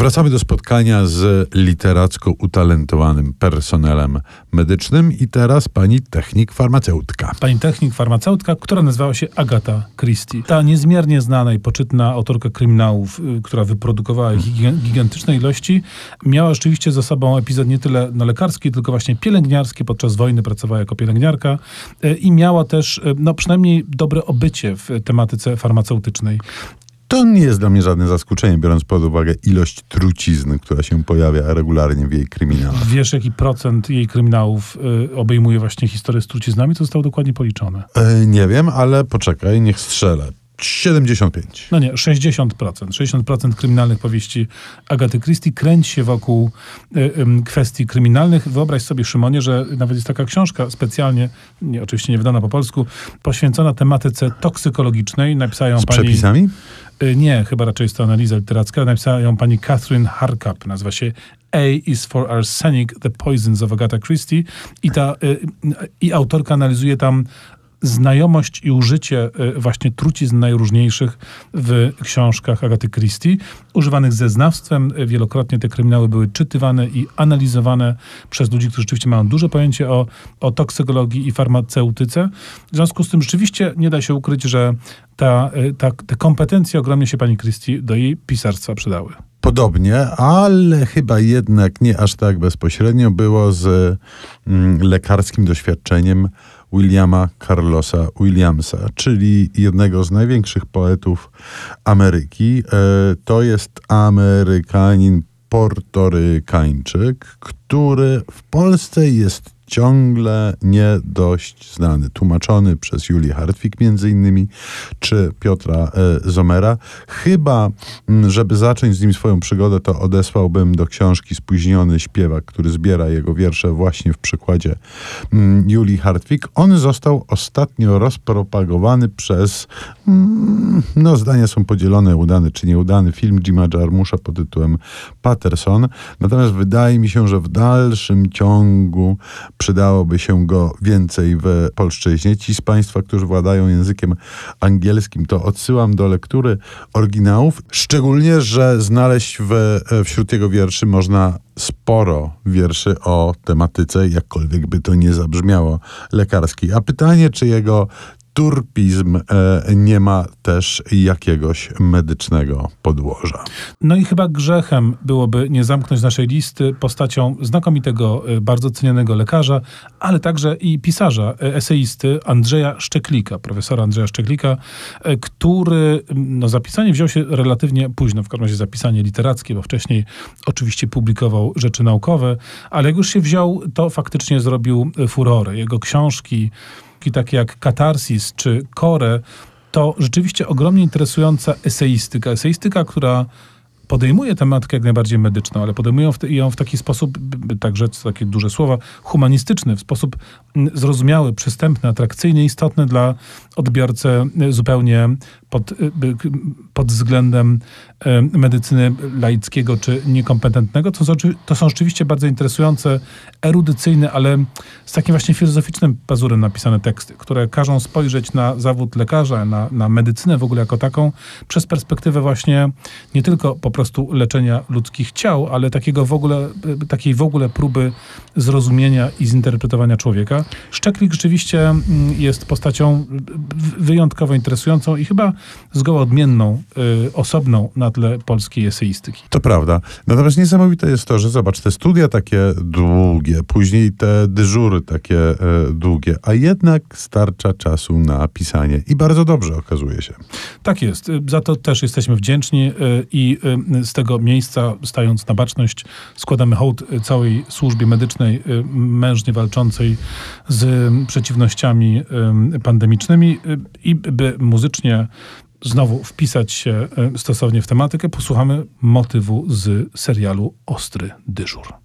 Wracamy do spotkania z literacko utalentowanym personelem medycznym i teraz pani technik farmaceutka. Pani technik farmaceutka, która nazywała się Agata Christie. Ta niezmiernie znana i poczytna autorka kryminałów, y, która wyprodukowała gigantyczne ilości, miała rzeczywiście za sobą epizod nie tyle no, lekarski, tylko właśnie pielęgniarski. Podczas wojny pracowała jako pielęgniarka y, i miała też y, no, przynajmniej dobre obycie w tematyce farmaceutycznej. To nie jest dla mnie żadne zaskoczenie, biorąc pod uwagę ilość trucizny, która się pojawia regularnie w jej kryminałach. Wiesz, jaki procent jej kryminałów y, obejmuje właśnie historię z truciznami? To zostało dokładnie policzone. E, nie wiem, ale poczekaj, niech strzelę. 75. No nie, 60%. 60% kryminalnych powieści Agaty Christie kręci się wokół y, ym, kwestii kryminalnych. Wyobraź sobie, Szymonie, że nawet jest taka książka specjalnie, nie, oczywiście nie wydana po polsku, poświęcona tematyce toksykologicznej. Napisała Z pani... przepisami? Y, Nie, chyba raczej jest to analiza literacka. Napisała ją pani Catherine Harkup. Nazywa się A is for Arsenic, The Poisons of Agatha Christie. I, ta, y, y, I autorka analizuje tam znajomość i użycie y, właśnie trucizn najróżniejszych w książkach Agaty Christie, używanych ze znawstwem. Y, Wielokrotnie te kryminały były czytywane i analizowane przez ludzi, którzy rzeczywiście mają duże pojęcie o, o toksykologii i farmaceutyce. W związku z tym rzeczywiście nie da się ukryć, że ta, y, ta, te kompetencje ogromnie się pani Christie do jej pisarstwa przydały. Podobnie, ale chyba jednak nie aż tak bezpośrednio było z mm, lekarskim doświadczeniem Williama Carlosa Williamsa, czyli jednego z największych poetów Ameryki. E, to jest Amerykanin portorykańczyk, który w Polsce jest ciągle nie dość znany. Tłumaczony przez Julię Hartwig między innymi, czy Piotra e, Zomera. Chyba, m, żeby zacząć z nim swoją przygodę, to odesłałbym do książki Spóźniony śpiewak, który zbiera jego wiersze właśnie w przykładzie m, Julii Hartwig. On został ostatnio rozpropagowany przez, mm, no zdania są podzielone, udany czy nieudany, film Jima Jarmusza pod tytułem Patterson. Natomiast wydaje mi się, że w dalszym ciągu przydałoby się go więcej w polszczyźnie. Ci z Państwa, którzy władają językiem angielskim, to odsyłam do lektury oryginałów. Szczególnie, że znaleźć w, wśród jego wierszy można sporo wierszy o tematyce, jakkolwiek by to nie zabrzmiało, lekarskiej. A pytanie, czy jego turpizm e, nie ma też jakiegoś medycznego podłoża. No i chyba grzechem byłoby nie zamknąć naszej listy postacią znakomitego, y, bardzo cenionego lekarza, ale także i pisarza, y, eseisty Andrzeja Szczeklika, profesora Andrzeja Szczeklika, który no, zapisanie wziął się relatywnie późno, w każdym razie zapisanie literackie, bo wcześniej oczywiście publikował rzeczy naukowe, ale jak już się wziął, to faktycznie zrobił furorę. Jego książki, książki takie jak Katarsis czy Kore, to rzeczywiście ogromnie interesująca eseistyka. Eseistyka, która podejmuje tematykę jak najbardziej medyczną, ale podejmuje ją w, taki sposób, tak rzec, takie duże słowa, humanistyczny, w sposób zrozumiały, przystępny, atrakcyjny, istotny dla odbiorcy y, zupełnie pod, y, pod względem y, medycyny laickiego czy niekompetentnego. To są, to są rzeczywiście bardzo interesujące, erudycyjne, ale z takim właśnie filozoficznym pazurem napisane teksty, które każą spojrzeć na zawód lekarza, na, na medycynę w ogóle jako taką, przez perspektywę właśnie nie tylko po prostu leczenia ludzkich ciał, ale takiego w ogóle, takiej w ogóle próby zrozumienia i zinterpretowania człowieka. Szczeklik rzeczywiście mm, jest postacią wyjątkowo interesującą i chyba zgoła odmienną, y, osobną na tle polskiej eseistyki. To prawda. Natomiast niesamowite jest to, że zobacz, te studia takie długie, później te dyżury takie e, długie, a jednak starcza czasu na pisanie. I bardzo dobrze okazuje się. Tak jest. Y, Za to też jesteśmy wdzięczni y, i z tego miejsca, stając na baczność, składamy hołd całej służbie medycznej, y, mężnie walczącej z przeciwnościami y, pandemicznymi y, i by muzycznie znowu wpisać się stosownie w tematykę, posłuchamy motywu z serialu Ostry Dyżur.